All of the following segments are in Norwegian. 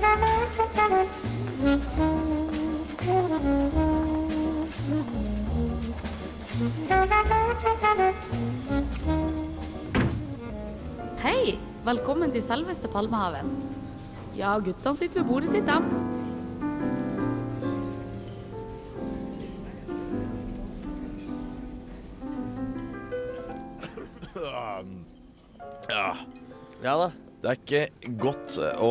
Hei! Velkommen til selveste Palmehaven. Ja, guttene sitter ved bordet sitt, dem. Det er ikke godt å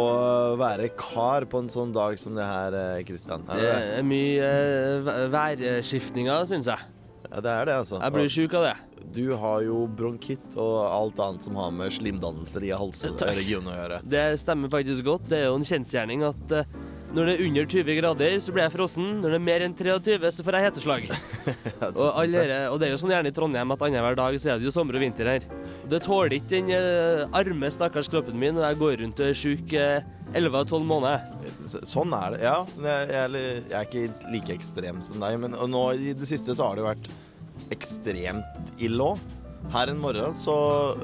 være kar på en sånn dag som det her, Kristian. Er Det det er mye eh, værskiftninger, syns jeg. Ja, det er det, altså. Jeg blir sjuk av det. Du har jo bronkitt og alt annet som har med slimdannelser i halsregionen å gjøre. Det stemmer faktisk godt. Det er jo en kjensgjerning at eh, når det er under 20 grader, så blir jeg frossen. Når det er mer enn 23, så får jeg heteslag. og, alle, dere- og det er jo sånn gjerne i Trondheim at annenhver dag så er det jo sommer og vinter her. Det tåler ikke den eh, arme, stakkars kroppen min når jeg går rundt og er sjuk eh, 11-12 måneder. Sånn er det, ja. Jeg, jeg, jeg er ikke like ekstrem som deg, men nå i det siste så har det vært ekstremt ille òg. Her en morgen så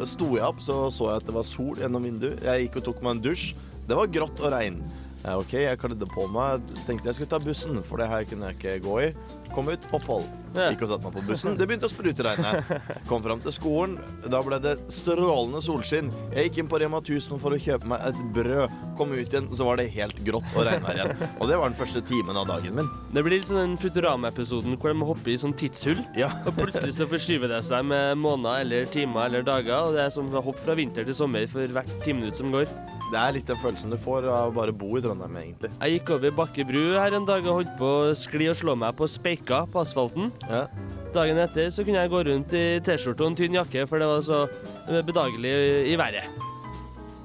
sto jeg opp, så så jeg at det var sol gjennom vinduet. Jeg gikk og tok meg en dusj. Det var grått og regn. OK, jeg kledde på meg. Tenkte jeg skulle ta bussen, for det her kunne jeg ikke gå i. Kom ut, opphold. Gikk og satte meg på bussen. Det begynte å sprute regnet. Kom fram til skolen. Da ble det strålende solskinn. Jeg gikk inn på Rema 1000 for å kjøpe meg et brød. Kom ut igjen, så var det helt grått og regnvær igjen. Og det var den første timen av dagen min. Det blir litt sånn den Futurama-episoden hvor de må hoppe i sånn tidshull. Ja. Og plutselig så forskyver det seg med måneder eller timer eller dager. Og det er som å hoppe fra vinter til sommer for hvert timinutt som går. Det er litt den følelsen du får av å bare bo i Trondheim, egentlig. Jeg gikk over Bakke bru her en dag og holdt på å skli og slå meg på speika på asfalten. Ja. Dagen etter så kunne jeg gå rundt i T-skjorte og en tynn jakke, for det var så bedagelig i været.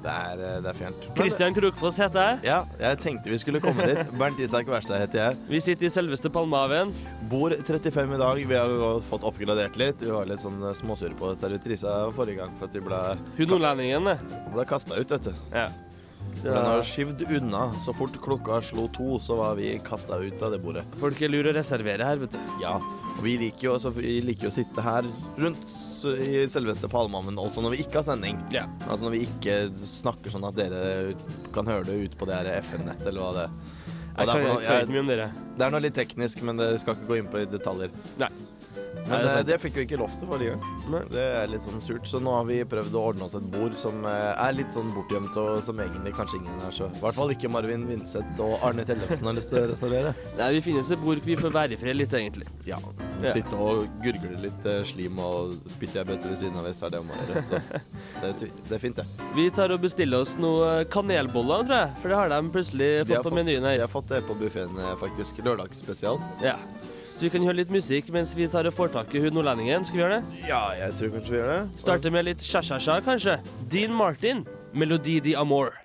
Det er, eh, det er fjernt. Kristian Krokfoss heter jeg. Ja, jeg tenkte vi skulle komme dit. Bernt Isak Wærstad heter jeg. Vi sitter i selveste Palmehaven. Bor 35 i dag. Vi har jo fått oppgradert litt. Vi var litt sånn småsure på servitrisa forrige gang for at vi ble, Hun nordlendingen, det. ble kasta ut, vet du. Ja. Men har skyvd unna. Så fort klokka slo to, så var vi kasta ut av det bordet. Folk er lure å reservere her, vet du. Ja, og vi liker jo, altså, vi liker å sitte her rundt i selveste Palmehaven også når vi ikke har sending. Ja. Altså når vi ikke snakker sånn at dere kan høre det ut på det FM-nettet, eller hva det er. Jeg kan, jeg jeg- det er noe litt teknisk, men det skal ikke gå inn på i detaljer. Nei. Men Nei, det eh, det fikk vi ikke lov til forrige gang. Det er litt sånn surt. Så nå har vi prøvd å ordne oss et bord som eh, er litt sånn bortgjemt, og som egentlig kanskje ingen er så I hvert fall ikke Marvin Vinseth og Arne Tellefsen har lyst til å restaurere. Nei, vi finnes et bord vi får være i fred litt, egentlig. Ja. Ja. Sitte og gurgle litt eh, slim og spytte i ei bøtte ved siden av hvis det er det man gjør. det, er det er fint, det. Vi tar og bestiller oss noe kanelboller, tror jeg. For det har de plutselig De har fått på fått- menyen Vi De har fått det på buffeen, faktisk. Lørdagsspesial. Ja. Så vi kan høre litt musikk mens vi tar og får tak i hun nordlendingen. Skal vi gjøre det? Ja, jeg tror kanskje vi gjør det. Starte med litt sja-sja-sja, kanskje. Dean Martin, 'Melodi di Amour'.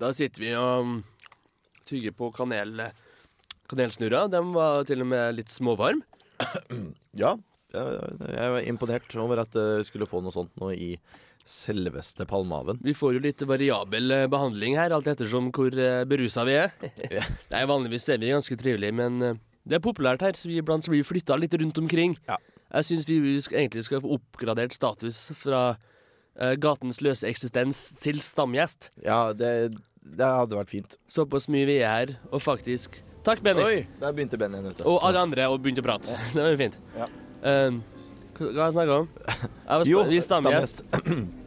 Da sitter vi og mm, tygger på kanel, kanelsnurra. De var til og med litt småvarm. Ja, jeg var imponert over at vi skulle få noe sånt nå i selveste Palmehaven. Vi får jo litt variabel eh, behandling her, alt ettersom hvor eh, berusa vi er. Nei, Vanligvis er vi ganske trivelige, men eh, det er populært her. Vi iblant blir vi flytta litt rundt omkring. Ja. Jeg syns vi egentlig skal få oppgradert status fra eh, gatens løse eksistens til stamgjest. Ja, det, det hadde vært fint. Såpass mye vi er her, og faktisk Takk, Benny. Oi, der begynte Benny. Og alle andre og begynte å prate. Det var jo fint. Ja. Um, hva har jeg snakka om? Jeg sta Jo, vi er stamgjest.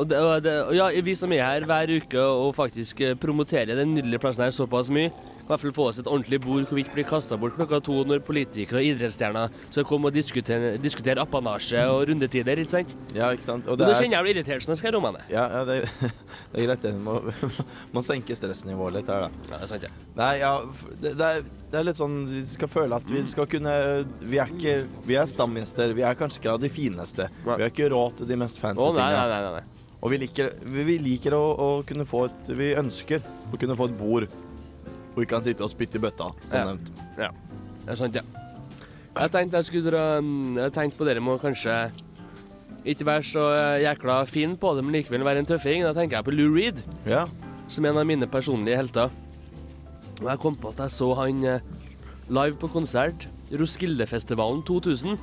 Og, det, og, det, og ja, vi som er her hver uke og faktisk eh, promoterer den nydelige plassen her såpass mye, hvert fall få oss et ordentlig bord hvor vi ikke blir kasta bort klokka to når politikere og idrettsstjerner skal komme og diskutere, diskutere apanasje og rundetider, ikke sant? Ja, ikke sant? Og Og det Nå er, kjenner jeg blir irritert når jeg skal romme ja, ja, det, det er greit, det. Må, må senke stressnivået litt her, da. Ja, det er sant, ja. Nei, ja, det, det, er, det er litt sånn Vi skal føle at vi skal kunne Vi er ikke Vi er stamgjester. Vi er kanskje ikke av de fineste. Vi har ikke råd til de mest fancy Å, nei, tinga. nei, nei, nei. Og vi liker, vi, vi liker å, å kunne få et Vi ønsker å kunne få et bord hvor vi kan sitte og spytte i bøtta, som Ja. nevnt. Ja, det er sant, ja. Jeg tenkte jeg skulle dra Jeg tenkte på dere må kanskje ikke være så jækla fin på det, men likevel være en tøffing. Da tenker jeg på Lou Reed, Ja. som en av mine personlige helter. Og jeg kom på at jeg så han eh, live på konsert, Roskildefestivalen 2000.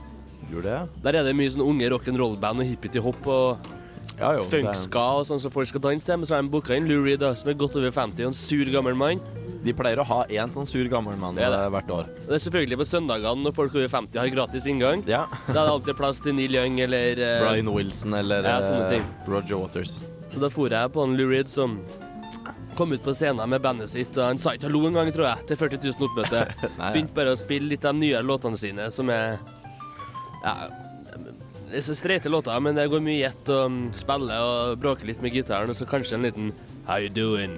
Gjorde det? Der er det mye sånn unge rock'n'roll-band og hippie-hopp og Ja, jo. det funkska og sånn som folk skal danse til. Men så har de booka inn Lou Reed, som er godt over 50 og en sur gammel mann. De pleier å ha én sånn sur gammel mann Det det. eh, hvert år. Og det er selvfølgelig på søndagene når folk over 50 har gratis inngang. Ja. Da er det alltid plass til Neil Young eller eh, Brian Wilson eller Ja, ting. Roger Waters. Så da for jeg på en Lou Reed som kom ut på scenen med bandet sitt, og han sa ikke hallo engang, tror jeg, til 40 000 oppmøte. Begynte bare å spille litt av de nye låtene sine, som er ja, det er så streite låter, men det går mye i ett og mm, spille og bråke litt med gitaren, og så kanskje en liten How you doing?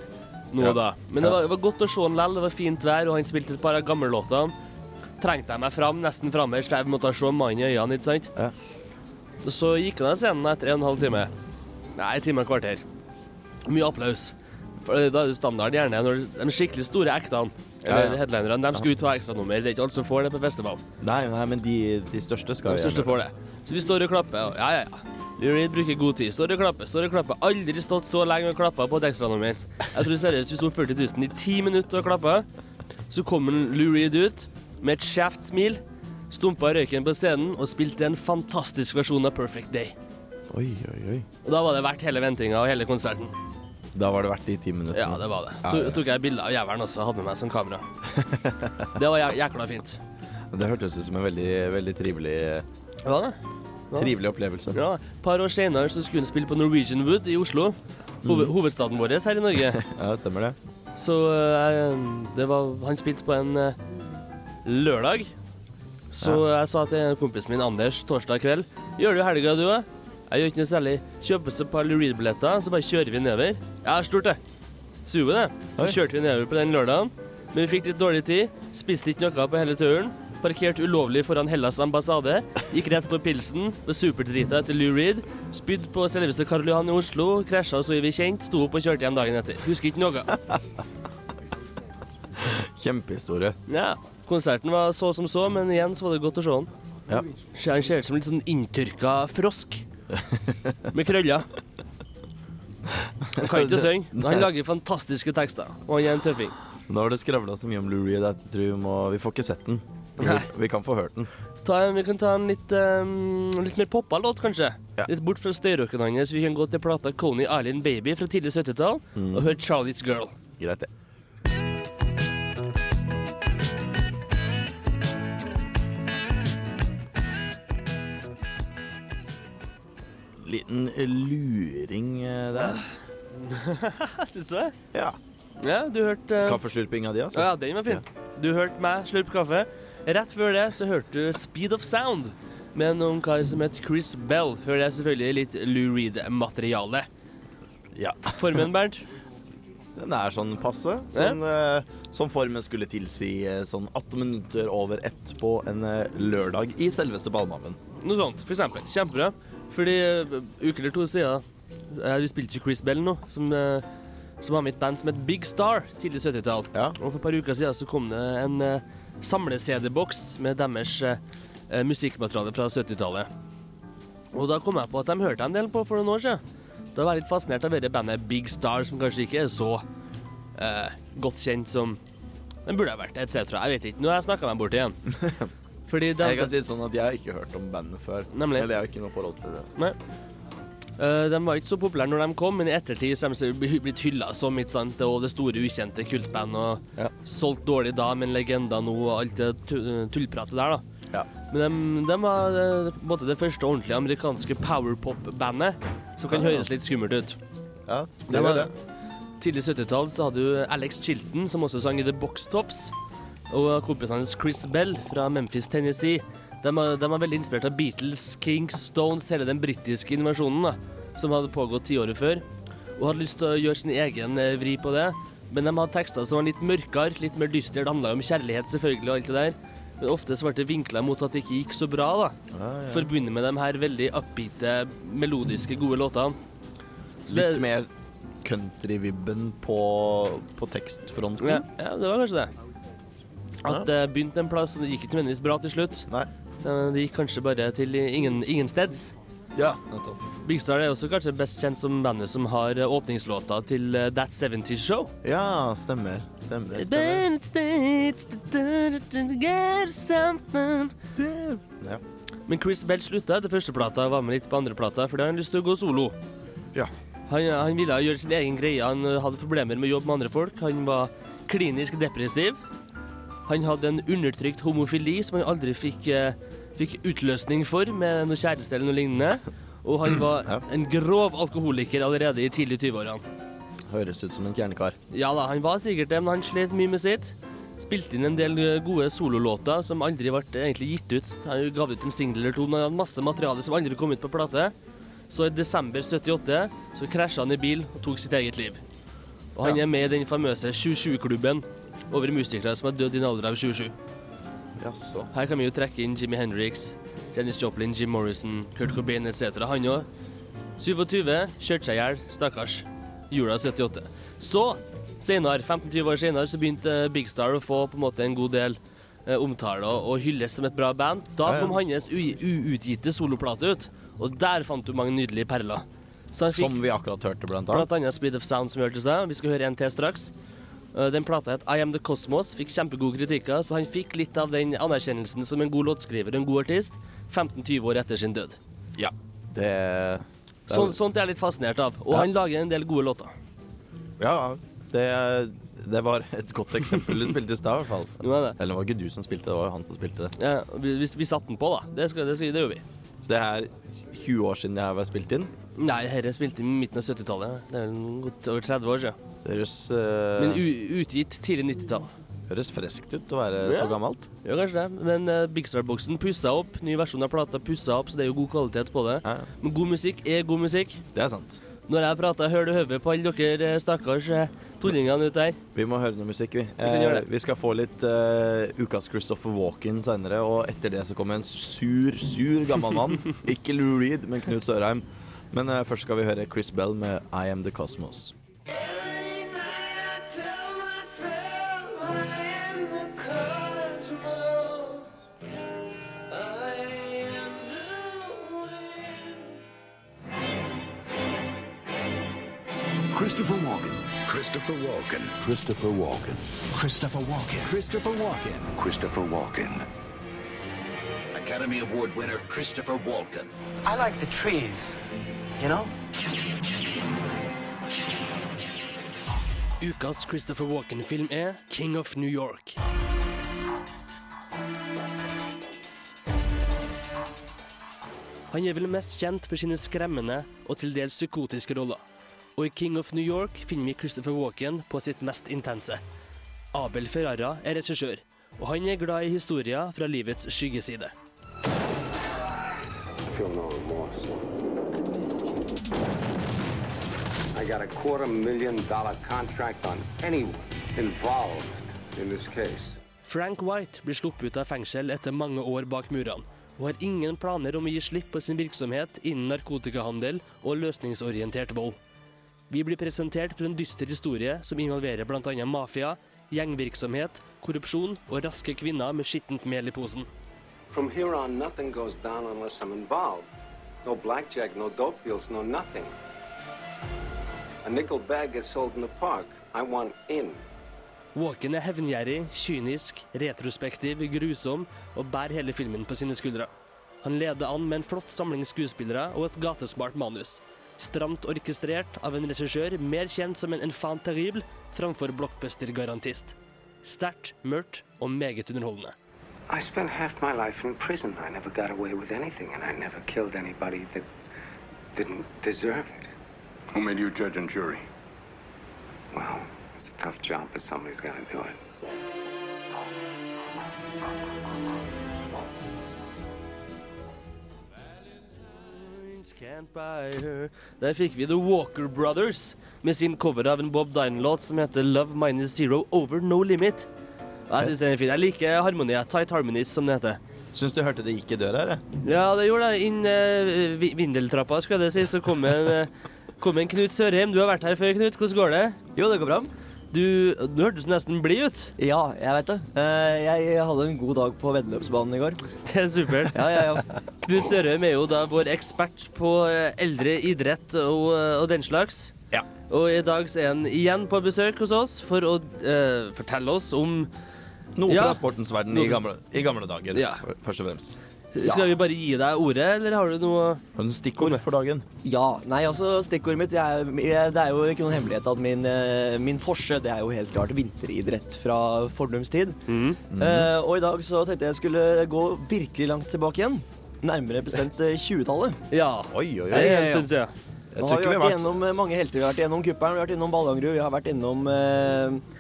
Nå Ja. da. Men det var, det var godt å se han lell, det var fint vær, og han spilte et par av låter. Trengte jeg meg fram, nesten frammest, for jeg måtte se mannen i øynene, ikke sant? Ja. Og så gikk han av scenen etter en halv time. Nei, en time og et kvarter. Mye applaus. For da er det standard gjerne når de skikkelig store ektene, eller headlinerne, de skal ut og ha ekstranummer. Det er ikke alle som får det på festival. Nei, nei, men de, de største skal De største får det. Så vi står og klapper. Og ja, ja, ja. Reed bruker god tid. Står og klapper, står og klapper. Aldri stått så lenge og klappa på et ekstranummer. Jeg tror seriøst vi sto 40 000 i ti minutter og klappa. Så kom en Lou Reed ut med et skjevt smil, stumpa røyken på scenen og spilte en fantastisk versjon av Perfect Day. Oi, oi, oi. Og da var det verdt hele ventinga og hele konserten. Da var det verdt de ti minuttene. Ja, det var det. Ja, ja. tok jeg bilde av jævelen også, hadde med meg som kamera. Det var jæ jækla fint. Det hørtes ut som en veldig, veldig trivelig, Hva det. Hva? trivelig opplevelse. Ja, Et par år senere så skulle hun spille på Norwegian Wood i Oslo. Hoved, hovedstaden vår her i Norge. Ja, stemmer det. Så eh, det var, han spilte på en eh, lørdag. Så jeg sa til kompisen min Anders torsdag kveld Gjør du helga, du òg? Jeg gjør ikke noe særlig. Kjøper oss et par Lou Reed-billetter, så bare kjører vi nedover. Ja, stort det. Suger det. Så kjørte vi nedover på den lørdagen. Men vi fikk litt dårlig tid. Spiste ikke noe på hele turen. Parkert ulovlig foran Hellas ambassade. Gikk rett på pilsen. Var superdrita etter Lou Reed. Spydd på selveste Karl Johan i Oslo. Krasja så vi kjent. Sto opp og kjørte hjem dagen etter. Husker ikke noe. Kjempehistorie. Ja, konserten var så som så, men igjen så var det godt å se han. Ja. Han ser ut som litt sånn inntørka frosk. Med krøller. Han kan ikke synge, han lager fantastiske tekster. Og han er en tøffing. Nå har det skravla så mye om Lou Reed at vi får ikke sett den. Vi, vi kan få hørt den. Ta en, vi kan ta en litt, um, litt mer poppa låt, kanskje. Ja. Litt bort fra støyrocken hans. Vi kan gå til plata Coney Island Baby fra tidlig 70-tall og høre Charlie's Girl. Greit, det. Liten luring eh, der. Syns du det. Ja. Ja, du hørte uh, Kaffeslurpinga di, altså? Ja, den var fin. Du hørte meg slurpe kaffe. Rett før det så hørte du Speed of Sound med noen kar som het Chris Bell. Før det selvfølgelig litt Lou Reed-materiale. Ja. Formen, Bernt? Den er sånn passe. Sånn, eh, som formen skulle tilsi eh, sånn 18 minutter over ett på en eh, lørdag i selveste Balmaven. Noe sånt, for eksempel. Kjempebra. Fordi uker eller to siden uh, Vi spilte jo Chris Bell nå, som, uh, som har mitt band som het Big Star, tidlig 70-tall. Ja. Og for et par uker siden så kom det en uh, samle-CD-boks med deres uh, uh, musikkmateriale fra 70-tallet. Og da kom jeg på at de hørte en del på for noen år siden. Da var jeg litt fascinert av dette bandet Big Star, som kanskje ikke er så uh, godt kjent som den burde ha vært, etc. Jeg vet ikke. Nå har jeg snakka meg bort igjen. Fordi de, Jeg kan si sånn at jeg har ikke hørt om bandet før. Nemlig. Eller jeg har ikke noe forhold til det. Nei. Uh, de var ikke så populære når de kom, men i ettertid så har de blitt hylla som ikke sant, og det store, ukjente kultband. Og Ja. solgt dårlig da, men legender nå, og alt det tullpratet der, da. Ja. Men de, de var eh, på det første ordentlige amerikanske powerpop-bandet, som kan Ja. høres litt skummelt ut. Ja, Det det var det. Tidlig 70-tall så hadde du Alex Chilton, som også sang i The Box Tops, og kompisen hans Chris Bell fra Memphis, Tennessee. De var, de var veldig inspirert av Beatles, Kings, Stones, hele den britiske invasjonen da, som hadde pågått tiåret før, og hadde lyst til å gjøre sin egen eh, vri på det. Men de hadde tekster som var litt mørkere, litt mer dystre. Det handla om kjærlighet, selvfølgelig, og alt det der. Men ofte så ble det vinkla mot at det ikke gikk så bra, da. Ah, ja. Forbundet med de her veldig upbeate, melodiske, gode låtene. Så det- Litt mer country-vibben på, på tekstfronten. Ja, ja, det var kanskje det. At det begynte en plass, og det gikk ikke nødvendigvis bra til slutt. Nei. Det gikk kanskje bare til ingen, ingensteds. Ja, nettopp. Big Star er også kanskje best kjent som bandet som har eh, åpningslåta til eh, That 70's Show. Ja, stemmer. Stemmer. stemmer. Ja. Men Chris Bell slutta etter førsteplata og var med litt på andreplata fordi han hadde lyst til å gå solo. Ja. Han, han ville gjøre sin egen greie. Han hadde problemer med å jobbe med andre folk. Han var klinisk depressiv. Han hadde en undertrykt homofili som han aldri fikk, eh, fikk utløsning for med noe kjæreste eller noe lignende. Og han var en grov alkoholiker allerede i tidlig 20-årene. Høres ut som en kjernekar. Ja da, han var sikkert det, men han slet mye med sitt. Spilte inn en del eh, gode sololåter som aldri ble egentlig gitt ut. Han gav ut en singel eller to, men han hadde masse materiale som aldri kom ut på plate. Så i desember 78 så krasja han i bil og tok sitt eget liv. Og han Ja. er med i den famøse 27-klubben over musikere som har dødd i en alder av 27. Jaså. Her kan vi jo trekke inn Jimmy Hendrix, Janis Joplin, Jim Morrison, Kurt Cobain etc. Han òg. 27, kjørte seg i hjel, stakkars. Jula 78. Så, senere, 15-20 år senere, så begynte eh, Big Star å få på en måte en god del eh, omtale og, hylles som et bra band. Da Ja, ja. kom hans uutgitte soloplate ut, og der fant du mange nydelige perler. Fikk Som vi akkurat hørte, blant annet. Blant annet Speed of Sound, som vi hørte i stad. Vi skal høre en til straks. Uh, Den plata het I Am The Cosmos, fikk kjempegode kritikker, så han fikk litt av den anerkjennelsen som en god låtskriver og en god artist 15-20 år etter sin død. Ja. Det, det Sånn, sånt er jeg litt fascinert av. Og Ja. han lager en del gode låter. Ja, det, det var et godt eksempel du spilte i stad, i hvert fall. Jo, er. Eller det var ikke du som spilte, det var jo han som spilte det. Ja, vi, vi, vi satte den på, da. Det, skal, det, skal, det gjør vi. Så det er 20 år siden jeg har vært spilt inn. Nei, dette spilte i midten av 70-tallet. Det er vel godt over 30 år siden. Det høres, uh... Men utgitt tidlig 90-tall. høres freskt ut å være Ja. så gammelt. Ja, kanskje det. Men uh, Big Star-boksen pussa opp. Ny versjon av plata pussa opp, så det er jo god kvalitet på det. Ja, Men god musikk er god musikk. det er sant. Når jeg prater hører du høve på alle dere eh, stakkars eh, tullingene ute der. Vi må høre noe musikk, vi. Eh, vi skal få litt eh, ukas Christopher Walken seinere, og etter det så kommer en sur, sur gammel mann. Ikke Lou Reed, men Knut Sørheim. Men uh, først skal vi høre Chris Bell med I Am The Cosmos. Christopher Walken. Christopher Walken. Christopher Walken. Christopher Walken. Christopher Walken. Christopher Walken. Academy Award winner Christopher Walken. I like the trees, you know? Ukas Christopher Walken-film er King of New York. Han er vel mest kjent for sine skremmende og til dels psykotiske roller. Og i King of New York finner vi Christopher Walken på sitt mest intense. Abel Ferrara er regissør, og han er glad i historier fra livets skyggeside. feel no got a quarter million dollar contract on anyone involved in this case. Frank White blir sluppet ut av fengsel etter mange år bak murene, og har ingen planer om å gi slipp på sin virksomhet innen narkotikahandel og løsningsorientert vold. Vi blir presentert for en dyster historie som involverer bl.a. mafia, gjengvirksomhet, korrupsjon og raske kvinner med skittent mel i posen. From here on, nothing goes down unless I'm involved. No blackjack, no dope deals, no nothing. A nickel bag gets sold in the park. I want in. Walken er hevngjerrig, kynisk, retrospektiv, grusom og bærer hele filmen på sine skuldre. Han leder an med en flott samling skuespillere og et gatesmart manus. Stramt orkestrert av en regissør mer kjent som en enfant terrible framfor blockbuster-garantist. Sterkt, mørkt og meget underholdende. I spent half my life in prison. I never got away with anything, and I never killed anybody that didn't deserve it. Who made you judge and jury? Well, it's a tough job, but somebody's got to do it. Can't buy her. Der fikk vi The Walker Brothers med sin cover av en Bob Dylan-låt som heter Love Minus Zero Over No Limit. Og jeg synes den er fin. Jeg liker harmonier. Tight Harmonies, som det heter. Syns du hørte det gikk i døra eller? Ja, det gjorde det. Inn uh, vindeltrappa, skal det si, så kom en, eh, kom en Knut Sørheim. Du har vært her før, Knut. Hvordan går det? Jo, det går bra. Du, du hørtes nesten blid ut. Ja, jeg vet det. Eh, Jeg hadde en god dag på veddeløpsbanen i går. Det er supert. Ja, ja, ja. Knut Sørheim er jo da vår ekspert på eh, eldre idrett og, eh, og den slags. Ja. Og i dag så er han igjen på besøk hos oss for å uh, fortelle oss om Noe Ja. fra sportens verden Noe i gamle, i gamle dager, Ja. først og fremst. Skal vi bare gi deg ordet, eller har du noe Har du noen stikkord for dagen? Ja, nei, altså stikkordet mitt jeg, jeg, Det er jo ikke noen hemmelighet at min, eh, min forse det er jo helt klart vinteridrett fra fordums tid. Mm. Eh, og i dag så tenkte jeg skulle gå virkelig langt tilbake igjen. Nærmere bestemt eh, 20-tallet. Ja. Oi, oi, Det oi. er en stund siden. Jeg Nå har vi vi vært har vært gjennom eh, mange helter. Vi har vært gjennom Kuppelen, vi har vært innom Ballangrud, vi har vært innom eh,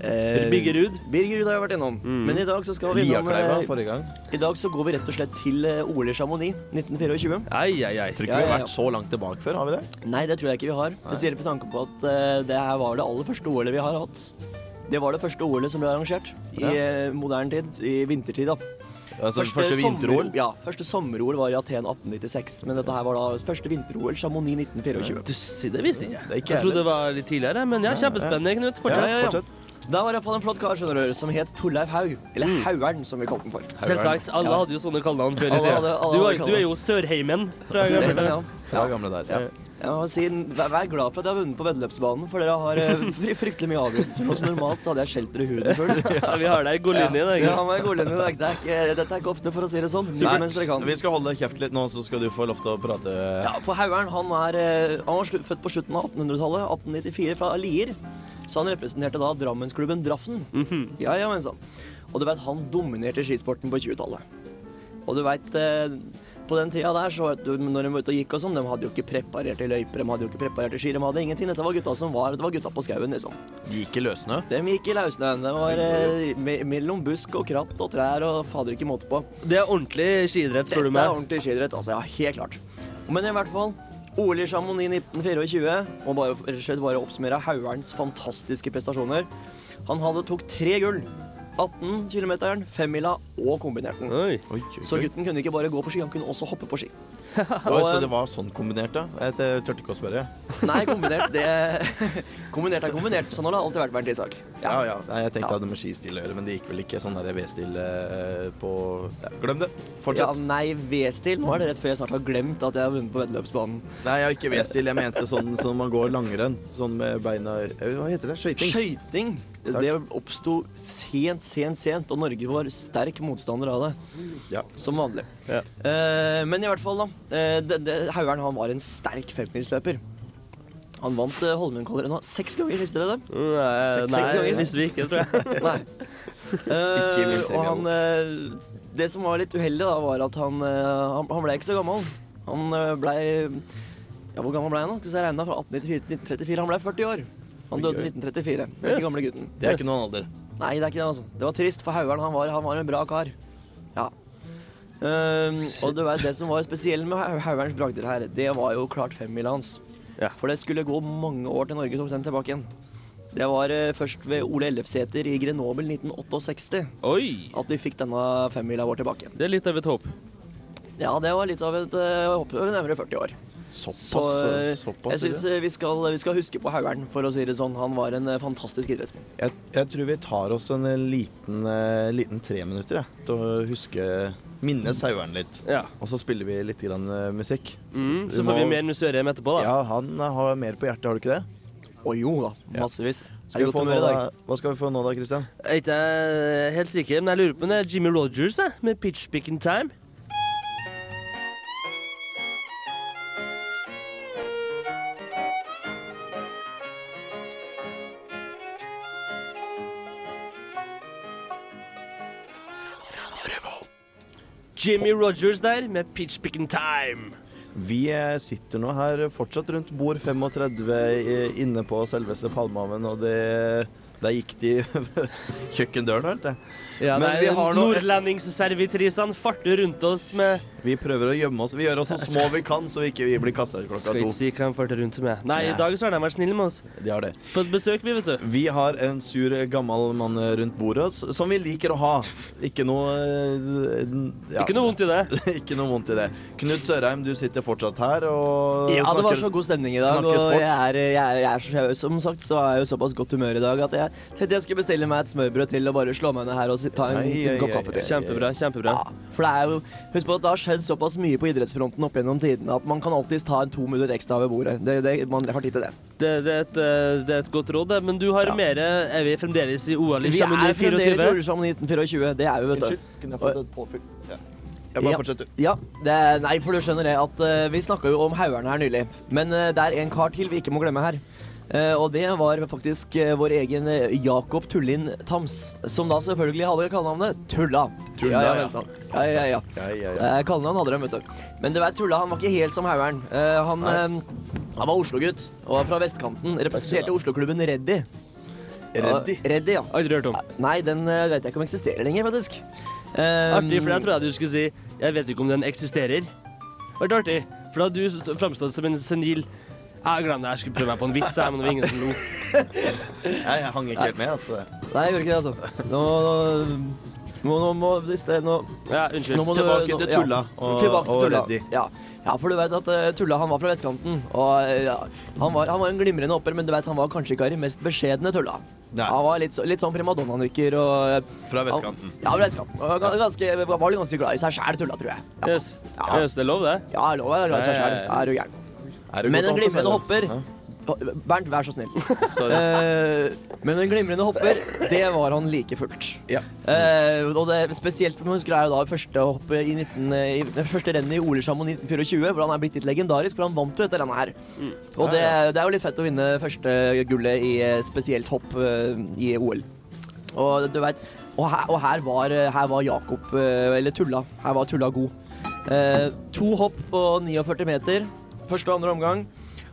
eh, Birgerud. Birgerud har jeg vært innom. Men i dag så skal vi innom eh, gang. I dag så går vi rett og slett til Ole OL i Chamonix 1924. Ei, ei, ei. Tror ikke Ja, vi har ja, ja. vært så langt tilbake før, har vi det? Nei, det tror jeg ikke vi har. Spesielt med tanke på at eh, det her var det aller første OL-et vi har hatt. Det var det første OL-et som ble arrangert i Ja. eh, moderne tid, i vintertid. da. Altså, første vinter-OL? Ja, første sommer-OL var i Aten 1896, men dette her var da første vinter-OL, Chamonix 1924. Du, det visste ikke jeg. ikke Jeg trodde det var litt tidligere, men ja, kjempespennende, Knut. Fortsett. Ja, ja, ja. Da var det iallfall en flott kar skjønner du, som het Torleif Haug. Eller Haugern, som vi kalte den for. Selvsagt. Alle Ja. hadde jo sånne kallenavn før i tida. Du, hadde du er jo Sørheimen fra Sørheimen, gamle ja. Fra gamle der. Ja. Jeg må si, vær, vær glad for at jeg har vunnet på veddeløpsbanen, for dere har eh, fry, fryktelig mye avgjørelser. Mens normalt så hadde jeg skjelt dere i huden før. Ja, vi har deg i godlinje. i dag. Ja, men godlinje, det, er- det er ikke, dette er ikke ofte, for å si det sånn. Nei, Sikkert mens dere kan. Vi skal holde kjeft litt nå, så skal du få lov til å prate. Ja, for Haugern han, er, eh, han var slu- født på slutten av 1800-tallet, 1894, fra Lier. Så han representerte da Drammensklubben Draffen. Ja, ja, men sånn. Og du vet, han dominerte skisporten på 20-tallet. Og du veit eh, på den tida der, så du, når de var ute og gikk og sånn, de hadde jo ikke preparerte løyper, de hadde jo ikke preparerte ski, de hadde ingenting. Dette var gutta som var, det var gutta på skauen, liksom. De gikk i løssnø. De gikk i løssnøen. Det var eh, me mellom busk og kratt og trær og fader ikke måte på. Det er ordentlig skiidrett, spør du Dette er ordentlig skiidrett, altså. Ja, helt klart. Men i hvert fall, OL i Chamonix 1924, og bare, rett og slett bare oppsummere Haugerns fantastiske prestasjoner. Han hadde tok tre gull. 18 km, femmila og kombinerten. Oi. Oi, oi, Så gutten kunne ikke bare gå på ski, han kunne også hoppe på ski. Oi, så det var sånn kombinert, da? Jeg jeg turte ikke å spørre. Nei, kombinert, det Kombinert er kombinert. Sånn har det alltid vært Bernt Isak. Ja, ja. Nei, jeg tenkte Ja. det hadde med skistil å gjøre, men det gikk vel ikke sånn V-stil eh, på ja, Glem det. Fortsett. Ja, nei, V-stil. Nå er det rett før jeg snart har glemt at jeg har vunnet på veddeløpsbanen. Nei, jeg har ikke V-stil. Jeg mente sånn sånn man går langrenn. Sånn med beina eh, Hva heter det? Skøyting? Skøyting. Det oppsto sent, sent, sent, og Norge var sterk motstander av det. Ja. Som vanlig. Ja. Eh, men i hvert fall, da. Eh, det, det, Haugern han var en sterk femmilsløper. Han vant uh, Holmenkollrenna seks ganger, visste dere det? Nei, Seks nei, ganger. visste vi ikke, tror jeg. Nei. Eh, og han uh, Det som var litt uheldig, da, var at han, uh, han, han ble ikke så gammel. Han uh, blei Ja, hvor gammel ble han? da? Skal vi regnet fra 1894 til 1934. Han ble 40 år. Han døde i 1934. Den Yes. gamle gutten. Det er ikke noen alder. Nei, det er ikke det, altså. Det var trist, for Haugern han var, han var en bra kar. Ja. Ehm, og du vet, det som var spesielt med Hau- Haugerns bragder her, det var jo klart femmila hans. Ja. For det skulle gå mange år til Norge tok den tilbake igjen. Det var uh, først ved Ole Ellefsæter i Grenoble 1968 Oi. at vi fikk denne femmila vår tilbake. Det er litt av et håp. Ja, det var litt av et uh, hopp over nærmere 40 år. Såpass. Så eh, såpass jeg syns vi, skal- vi skal huske på Haugern, for å si det sånn. Han var en eh, fantastisk idrettsmann. jeg, jeg tror vi tar oss en eh, liten, eh, liten tre minutter jeg, til å huske minnes Haugern litt. Ja. Og så spiller vi litt grann, eh, musikk. Mm, så får vi må- mer Musørem etterpå, da. Ja, han eh, har mer på hjertet, har du ikke det? Å jo da, massevis. Skal vi få nå, da? Hva skal vi få nå da, Christian? Jeg er ikke helt sikker, men jeg lurer på om det er Jimmy Rogers jeg, med Pitch Picking Time. Jimmy Rogers der med Pitch Picking Time. Vi eh, sitter nå her fortsatt rundt bord 35 eh, inne på selveste Palmehaven, og det Der gikk de kjøkkendøren, hørte jeg. Ja, Men vi har nå- Nordlendingsservitrisene farter rundt oss med Vi prøver å gjemme oss. Vi gjør oss så små vi kan, så vi ikke vi blir kasta ut klokka Skal to. ikke si hva han farter rundt med. Nei, Ja. i dag så har de vært snille med oss. De har det. Fått besøk, vi, vet du. Vi har en sur, gammel mann rundt bordet s- som vi liker å ha. Ikke noe eh, ja. Ikke noe vondt i det. Ikke noe vondt i det. Knut Sørheim, du sitter fortsatt her og Ja, det var så god stemning i dag, snakker og sport. jeg er, jeg, er, jeg er så, som sagt så er jeg jo såpass godt humør i dag at jeg tenkte jeg skulle bestille meg et smørbrød til og bare slå meg ned her og si- ta en Ai, ai, kopp ai, kaffe til. Kjempebra. kjempebra. Ja, for det er jo, husk på at det har skjedd såpass mye på idrettsfronten opp gjennom tidene at man kan alltids ta en to minutter ekstra ved bordet. Det, det, man har tid til det. Det, det, er et, eh, det er et godt råd, det. Men du har Ja. mer Er vi fremdeles i OL i Vi er fremdeles i OL i 1924, det er vi, vet du. Kunne jeg fått et påfyll? Ja. Jeg bare Ja. fortsetter. Ja, det er, nei, for du skjønner det at uh, vi snakka jo om haugerne her nylig. Men uh, det er en kar til vi ikke må glemme her. Eh, og det var faktisk eh, vår egen eh, Jakob Tullin Tams, som da selvfølgelig hadde kallenavnet Tulla. Tulla, ja. Ja, ja. ja, ja, ja. Ja, ja, ja. Kallenavn hadde de, vet du. Men det var Tulla han var ikke helt som haugeren. Eh, han, han var Oslo-gutt og var fra vestkanten. Representerte Oslo-klubben Reddy. Reddy? Reddy, ja. Aldri hørt om. Nei, den vet jeg ikke om eksisterer lenger, faktisk. Artig, for jeg trodde du skulle si Jeg vet ikke om den eksisterer. Det artig, for da du framstått som en senil Jeg glemte det, jeg skulle prøve meg på en vits, men det var ingen som lo. Jeg, jeg hang ikke helt med, altså. Nei, jeg gjorde ikke det, altså. Nå, nå, nå må nå, Ja, unnskyld. nå må du- Tilbake nå- til ja. Tulla og- Tilbake til og Tulla. Reddy. Ja. ja, for du vet at uh, Tulla han var fra vestkanten. Og eh, ja, han, var, han var en glimrende hopper, men du vet, han var kanskje ikke av de mest beskjedne Tulla. Nei. Han var litt, så- litt sånn primadonna-nykker og Fra vestkanten. Ja, fra vestkanten. Og ga- ganske, var litt ganske glad i seg sjæl, Tulla, tror jeg. Ja, Yes. Ja. Yes, det er lov, det. ja lov å være glad i seg sjæl. ja, ja. Er du gæren. Er Men en glimrende hopper Ja. Bernt, vær så snill. Sorry. Eh, men en glimrende hopper, det var han like fullt. Ja. Uh, og det spesielt når man husker er jo da første hoppet i 19, i, første rennet i Olesjamo 1924, hvor han er blitt litt legendarisk, for han vant jo dette rennet her. Og det, det er jo litt fett å vinne første gullet i eh, spesielt hopp uh, i OL. Og du veit og her, og her, var, her var Jakob, eh, eller Tulla, her var Tulla god. Eh, to hopp på 49 meter, første og andre omgang.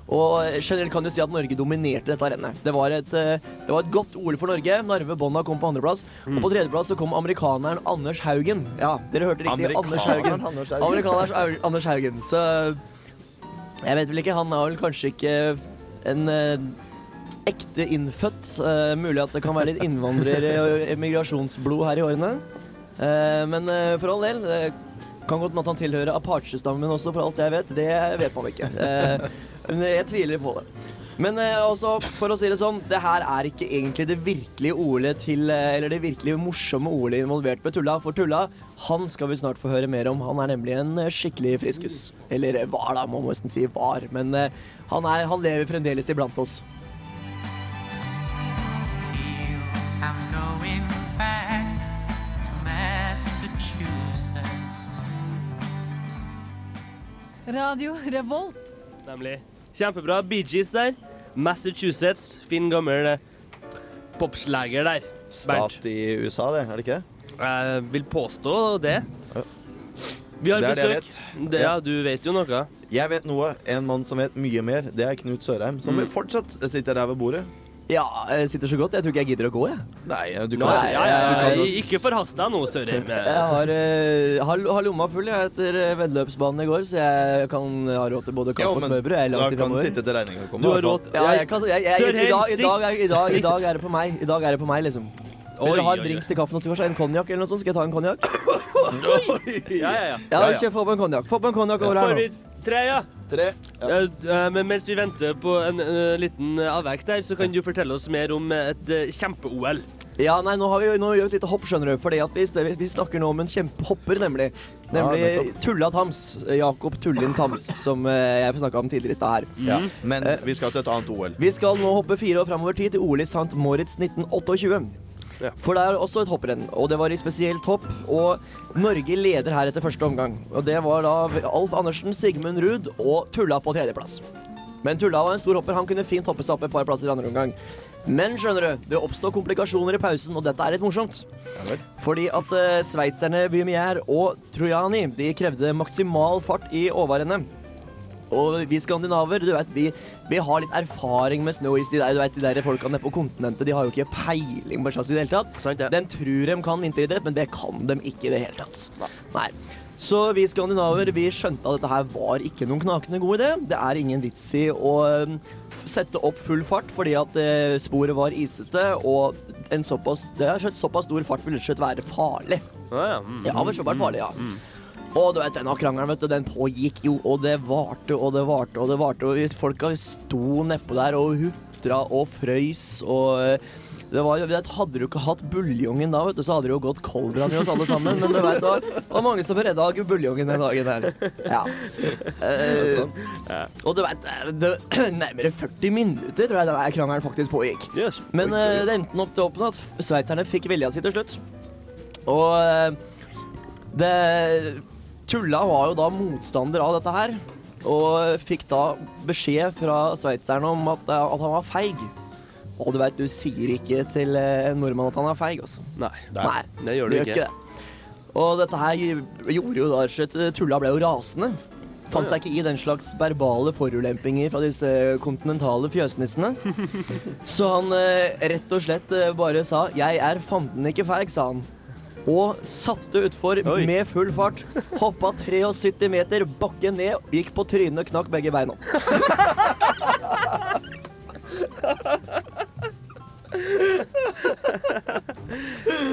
Og generelt kan du si at Norge dominerte dette rennet. Det var et, eh, det var et godt OL for Norge. Narve Bonna kom på andreplass. Og på tredjeplass så kom amerikaneren Anders Haugen. Ja, dere hørte riktig. Anders Haugen. Amerikaneren Anders Haugen. Så jeg vet vel ikke. Han er vel kanskje ikke en eh, ekte innfødt. Eh, mulig at det kan være litt innvandrer- og emigrasjonsblod her i årene. Eh, men eh, for all del. Kan godt hende han tilhører Apache-stammen også, for alt jeg vet. Det vet man ikke. Eh, men jeg tviler på det. Men eh, altså, for å si det sånn, det her er ikke egentlig det virkelige OL-et til eh, Eller det virkelig morsomme OL-et involvert med Tulla. For Tulla, han skal vi snart få høre mer om. Han er nemlig en skikkelig friskus. Eller var, da, må man nesten si var. Men han, er, han lever fremdeles iblant oss. Radio Revolt. Nemlig. Kjempebra. Bee Gees der. Massachusetts. Fin, gammel Popsleger popslager der. Bernt. Stat i USA, det, er det ikke? Jeg vil påstå det. Vi har Det er det jeg besøk. Det, ja, du vet jo noe. Jeg vet noe. En mann som vet mye mer, det er Knut Sørheim. Som Mm. fortsatt sitter der ved bordet. Ja, jeg sitter så godt. Jeg tror ikke jeg gidder å gå, jeg. Nei, du kan Nei, si ja, ja, du kan jo- Ikke forhast deg nå, Sørheim. Jeg har, uh, har, har lomma full jeg, etter eh, veddeløpsbanen i går, så jeg kan ha råd til både kaffe Jo, og smørbrød. Jeg er Da langt i kan du sitte til regninga kommer. Du har råd. Ja, jeg kan, jeg, jeg, i, Sørheim, dag, i, dag, er- i, dag, I sitt. dag er det på meg. I dag er det på meg, liksom. Vil du ha en drink til kaffen også. En konjakk eller noe sånt? Skal jeg ta en konjakk? Ja, ja, ja. Ja, Ja, ja. kjør få på en konjakk. Få på en konjakk over her nå. Tre, ja? Tre. Ja. Eh, Men mens vi venter på en liten eh, avvek der, så kan du fortelle oss mer om et eh, kjempe-OL. Ja, nei, nå har vi nå gjør vi et lite hopp, skjønner du. Fordi vi, vi snakker nå om en kjempehopper, nemlig. Nemlig ja, Tulla Tams. Jakob Tullin Tams, som jeg snakka om tidligere i stad her. Ja. Men vi skal til et annet OL. Vi skal nå hoppe fire år framover tid til OL i St. Moritz 1928. Ja. For det er også et hopprenn, og det var i spesielt hopp. Og Norge leder her etter første omgang. Og det var da Alf Andersen, Sigmund Ruud og Tulla på tredjeplass. Men Tulla var en stor hopper. Han kunne fint hoppe seg opp et par plasser i andre omgang. Men skjønner du, det oppstår komplikasjoner i pausen, og dette er litt morsomt. Fordi at uh, sveitserne Vymier og Trojani de krevde maksimal fart i overrennet. Og vi skandinaver, du vet, vi, vi har litt erfaring med snowis. De der, du vet, de der folka nede på kontinentet de har jo ikke peiling på slags i det hele tatt. Sant ja. Den tror de kan vinteridrett, men det kan de ikke i det hele tatt. Nei. Så vi skandinaver vi skjønte at dette her var ikke noen knakende god idé. Det er ingen vits i å um, sette opp full fart fordi at eh, sporet var isete, og en såpass, det er skjøtt såpass stor fart vil skjøtt være farlig. Ja, ja. Mm. Ja, så var det farlig, ja. Og du vet, denne krangelen, vet du, den pågikk jo, og det varte og det varte og det varte. Og folka sto nedpå der og hutra og frøys og eh, det var, vet, Hadde du ikke hatt buljongen da, vet du, så hadde det jo gått koldbrann i oss alle sammen. Men du vet, det var, mange som redda buljongen den dagen her. Ja. Uh, og du vet, det, nærmere 40 minutter tror jeg denne krangelen faktisk pågikk. Men uh, det endte opp til åpen at sveitserne fikk vilja si til slutt. Og uh, det Tulla var jo da motstander av dette her, og fikk da beskjed fra sveitseren om at, eh, at han var feig. Og du veit, du sier ikke til eh, en nordmann at han er feig, altså. Nei. Nei, det gjør du ikke. det. Og dette her gjorde jo da rett slett Tulla ble jo rasende. Fant seg ikke i den slags verbale forulempinger fra disse kontinentale fjøsnissene. Så han eh, rett og slett eh, bare sa 'Jeg er fanden ikke feig', sa han. Og satte utfor med full fart. Hoppa 73 meter bakken ned, gikk på trynet og knakk begge beina.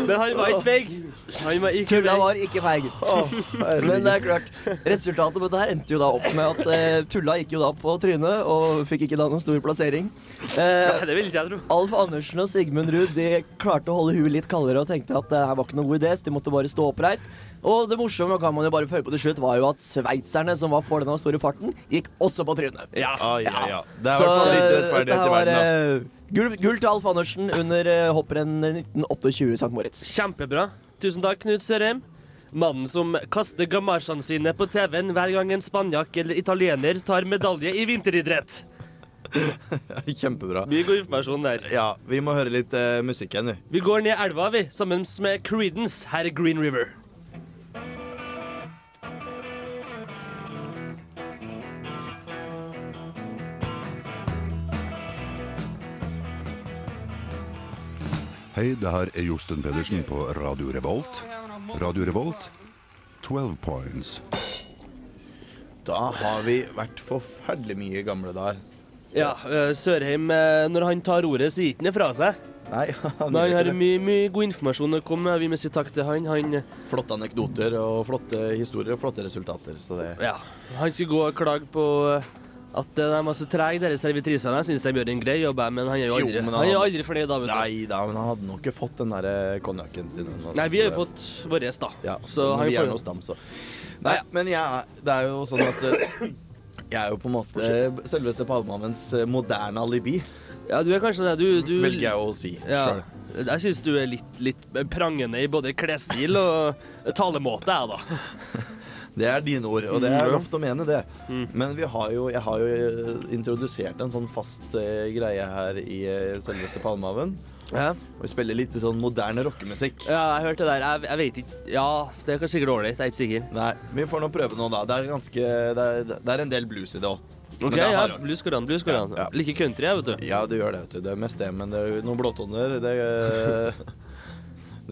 Men han var ikke feig. Han var ikke Tulla feig. var ikke feig. Men det er klart, resultatet på dette her endte jo da opp med at eh, Tulla gikk jo da på trynet og fikk ikke da noen stor plassering. Eh, Det vil ikke jeg tro. Alf Andersen og Sigmund Ruud de klarte å holde huet litt kaldere og tenkte at det her var ikke noen god idé, så de måtte bare stå oppreist. Og det morsomme kan man jo bare føre på til slutt, var jo at sveitserne som var for denne store farten, gikk også på trynet. Ja. Ah, ja, ja. Det er i hvert fall litt eh, rettferdighet i verden, da. eh, gull, gull til Alf Andersen under uh, hopprenn 1928 St. Moritz. Kjempebra. Tusen takk, Knut Sørheim. Mannen som kaster gamasjene sine på TV-en hver gang en spanjakk eller italiener tar medalje i vinteridrett. Kjempebra. Mye god informasjon der. Ja, vi må høre litt uh, musikk igjen, vi. Vi går ned elva, vi, sammen med Creedence. Her i Green River. Hei, det her er Josten Pedersen på Radio Revolt. Radio Revolt, 12 points. Da har vi vært forferdelig mye gamle der. Ja, eh, Sørheim, eh, når han tar ordet, så gir han det fra seg. Nei, han Men han har mye, mye god informasjon å komme med. Vi må si takk til han. Han, Flotte anekdoter og flotte historier og flotte resultater. Så det ja, han skal gå og klage på eh, at de er så trege, disse servitrisene. Jeg syns de gjør en grei jobb, men han er jo Jo, aldri, men han er aldri fornøyd. da, vet du. Nei da, men han hadde nok ikke fått den der eh, konjakken sin. Altså. Nei, vi har jo fått vår, da. Ja, så så han vi er jo- noe stam, så. Nei, men jeg, det er jo sånn at eh, jeg er jo på en måte selveste Palmehavens eh, moderne alibi, Ja, du er kanskje det. Du, du velger jeg å si ja. sjøl. Jeg syns du er litt, litt prangende i både klesstil og talemåte, jeg, da. Det er dine ord, og det er Mm. lov å mene det. Mm. Men vi har jo, jeg har jo eh, introdusert en sånn fast uh, greie her i uh, selveste Palmehaven. Ja. Og vi spiller litt sånn moderne rockemusikk. Ja, jeg hørte det der. Jeg, jeg vet ikke Ja, det er kanskje sikkert dårlig. Jeg er ikke sikker. Nei, vi får nå prøve nå, da. Det er ganske Det er, det er en del blues i det òg. OK, ja. Blues går an. Blues går an. Ja, ja. Like country, vet du. Ja, det gjør det. vet du. Det er mest det, men det er jo noen blåtoner. Det,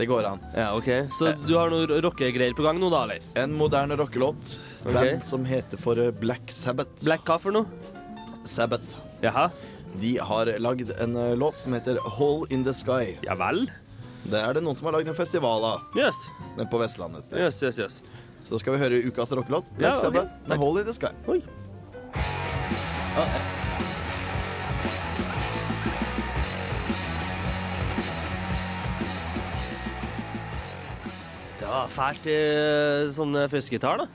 det går an. Ja, OK. Så du har noen rockegreier på gang nå, da, eller? En moderne rockelåt. Ok. Band som heter for eh, Black Sabbath. Black hva for noe? Sabbath. Jaha. De har lagd en eh, låt som heter Hole in the Sky. Ja vel? Det er det noen som har lagd en festival av Jøss. nede på Vestlandet et sted. Jøss, jøss, jøss. Så skal vi høre ukas rockelåt. Black Ja, ok. Sabbath med Hole in the Sky. Oi. Det var fælt eh, sånn eh, fuzzgitar, da.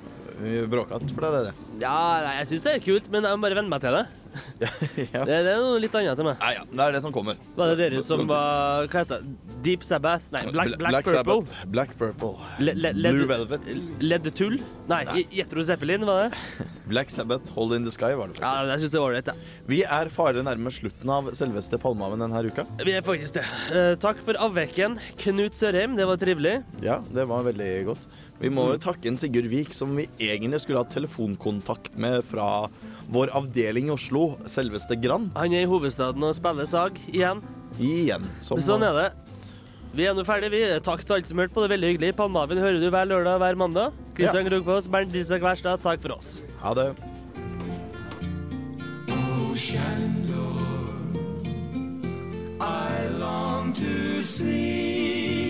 Bråkete for deg, det. Ja, nei, jeg syns det er kult, men jeg må bare venne meg til det. ja. Det, det er noe litt annet til meg. Ja, ja, det er det som kommer. Var det dere som var Hva heter det? Deep Sabbath? Nei, Black, Black, Black, Purple? Sabbath, Black Purple. Le, le, led, Blue Velvet. Led Tull? Nei, Jetro Zeppelin, var det? Black Sabbath, Hold in the Sky var det Ja, faktisk. jeg synes det var det, ja. Vi er farlig nærme slutten av selveste Palmehaven denne uka. Vi er faktisk det. Uh, takk for avveken, Knut Sørheim. Det var trivelig. Ja, det var veldig godt. Vi må jo takke en Sigurd Vik, som vi egentlig skulle hatt telefonkontakt med fra vår avdeling i Oslo, selveste Grand. Han er i hovedstaden og spiller sag igjen. Igjen. Som Sånn er det. Vi er nå ferdige, vi. Takk til alle som hørte på. Det er veldig hyggelig. Palmehaven hører du hver lørdag og hver mandag. Kristian Krogfoss, Bernt Isak Wærstad, takk for oss. Ha det. I long to see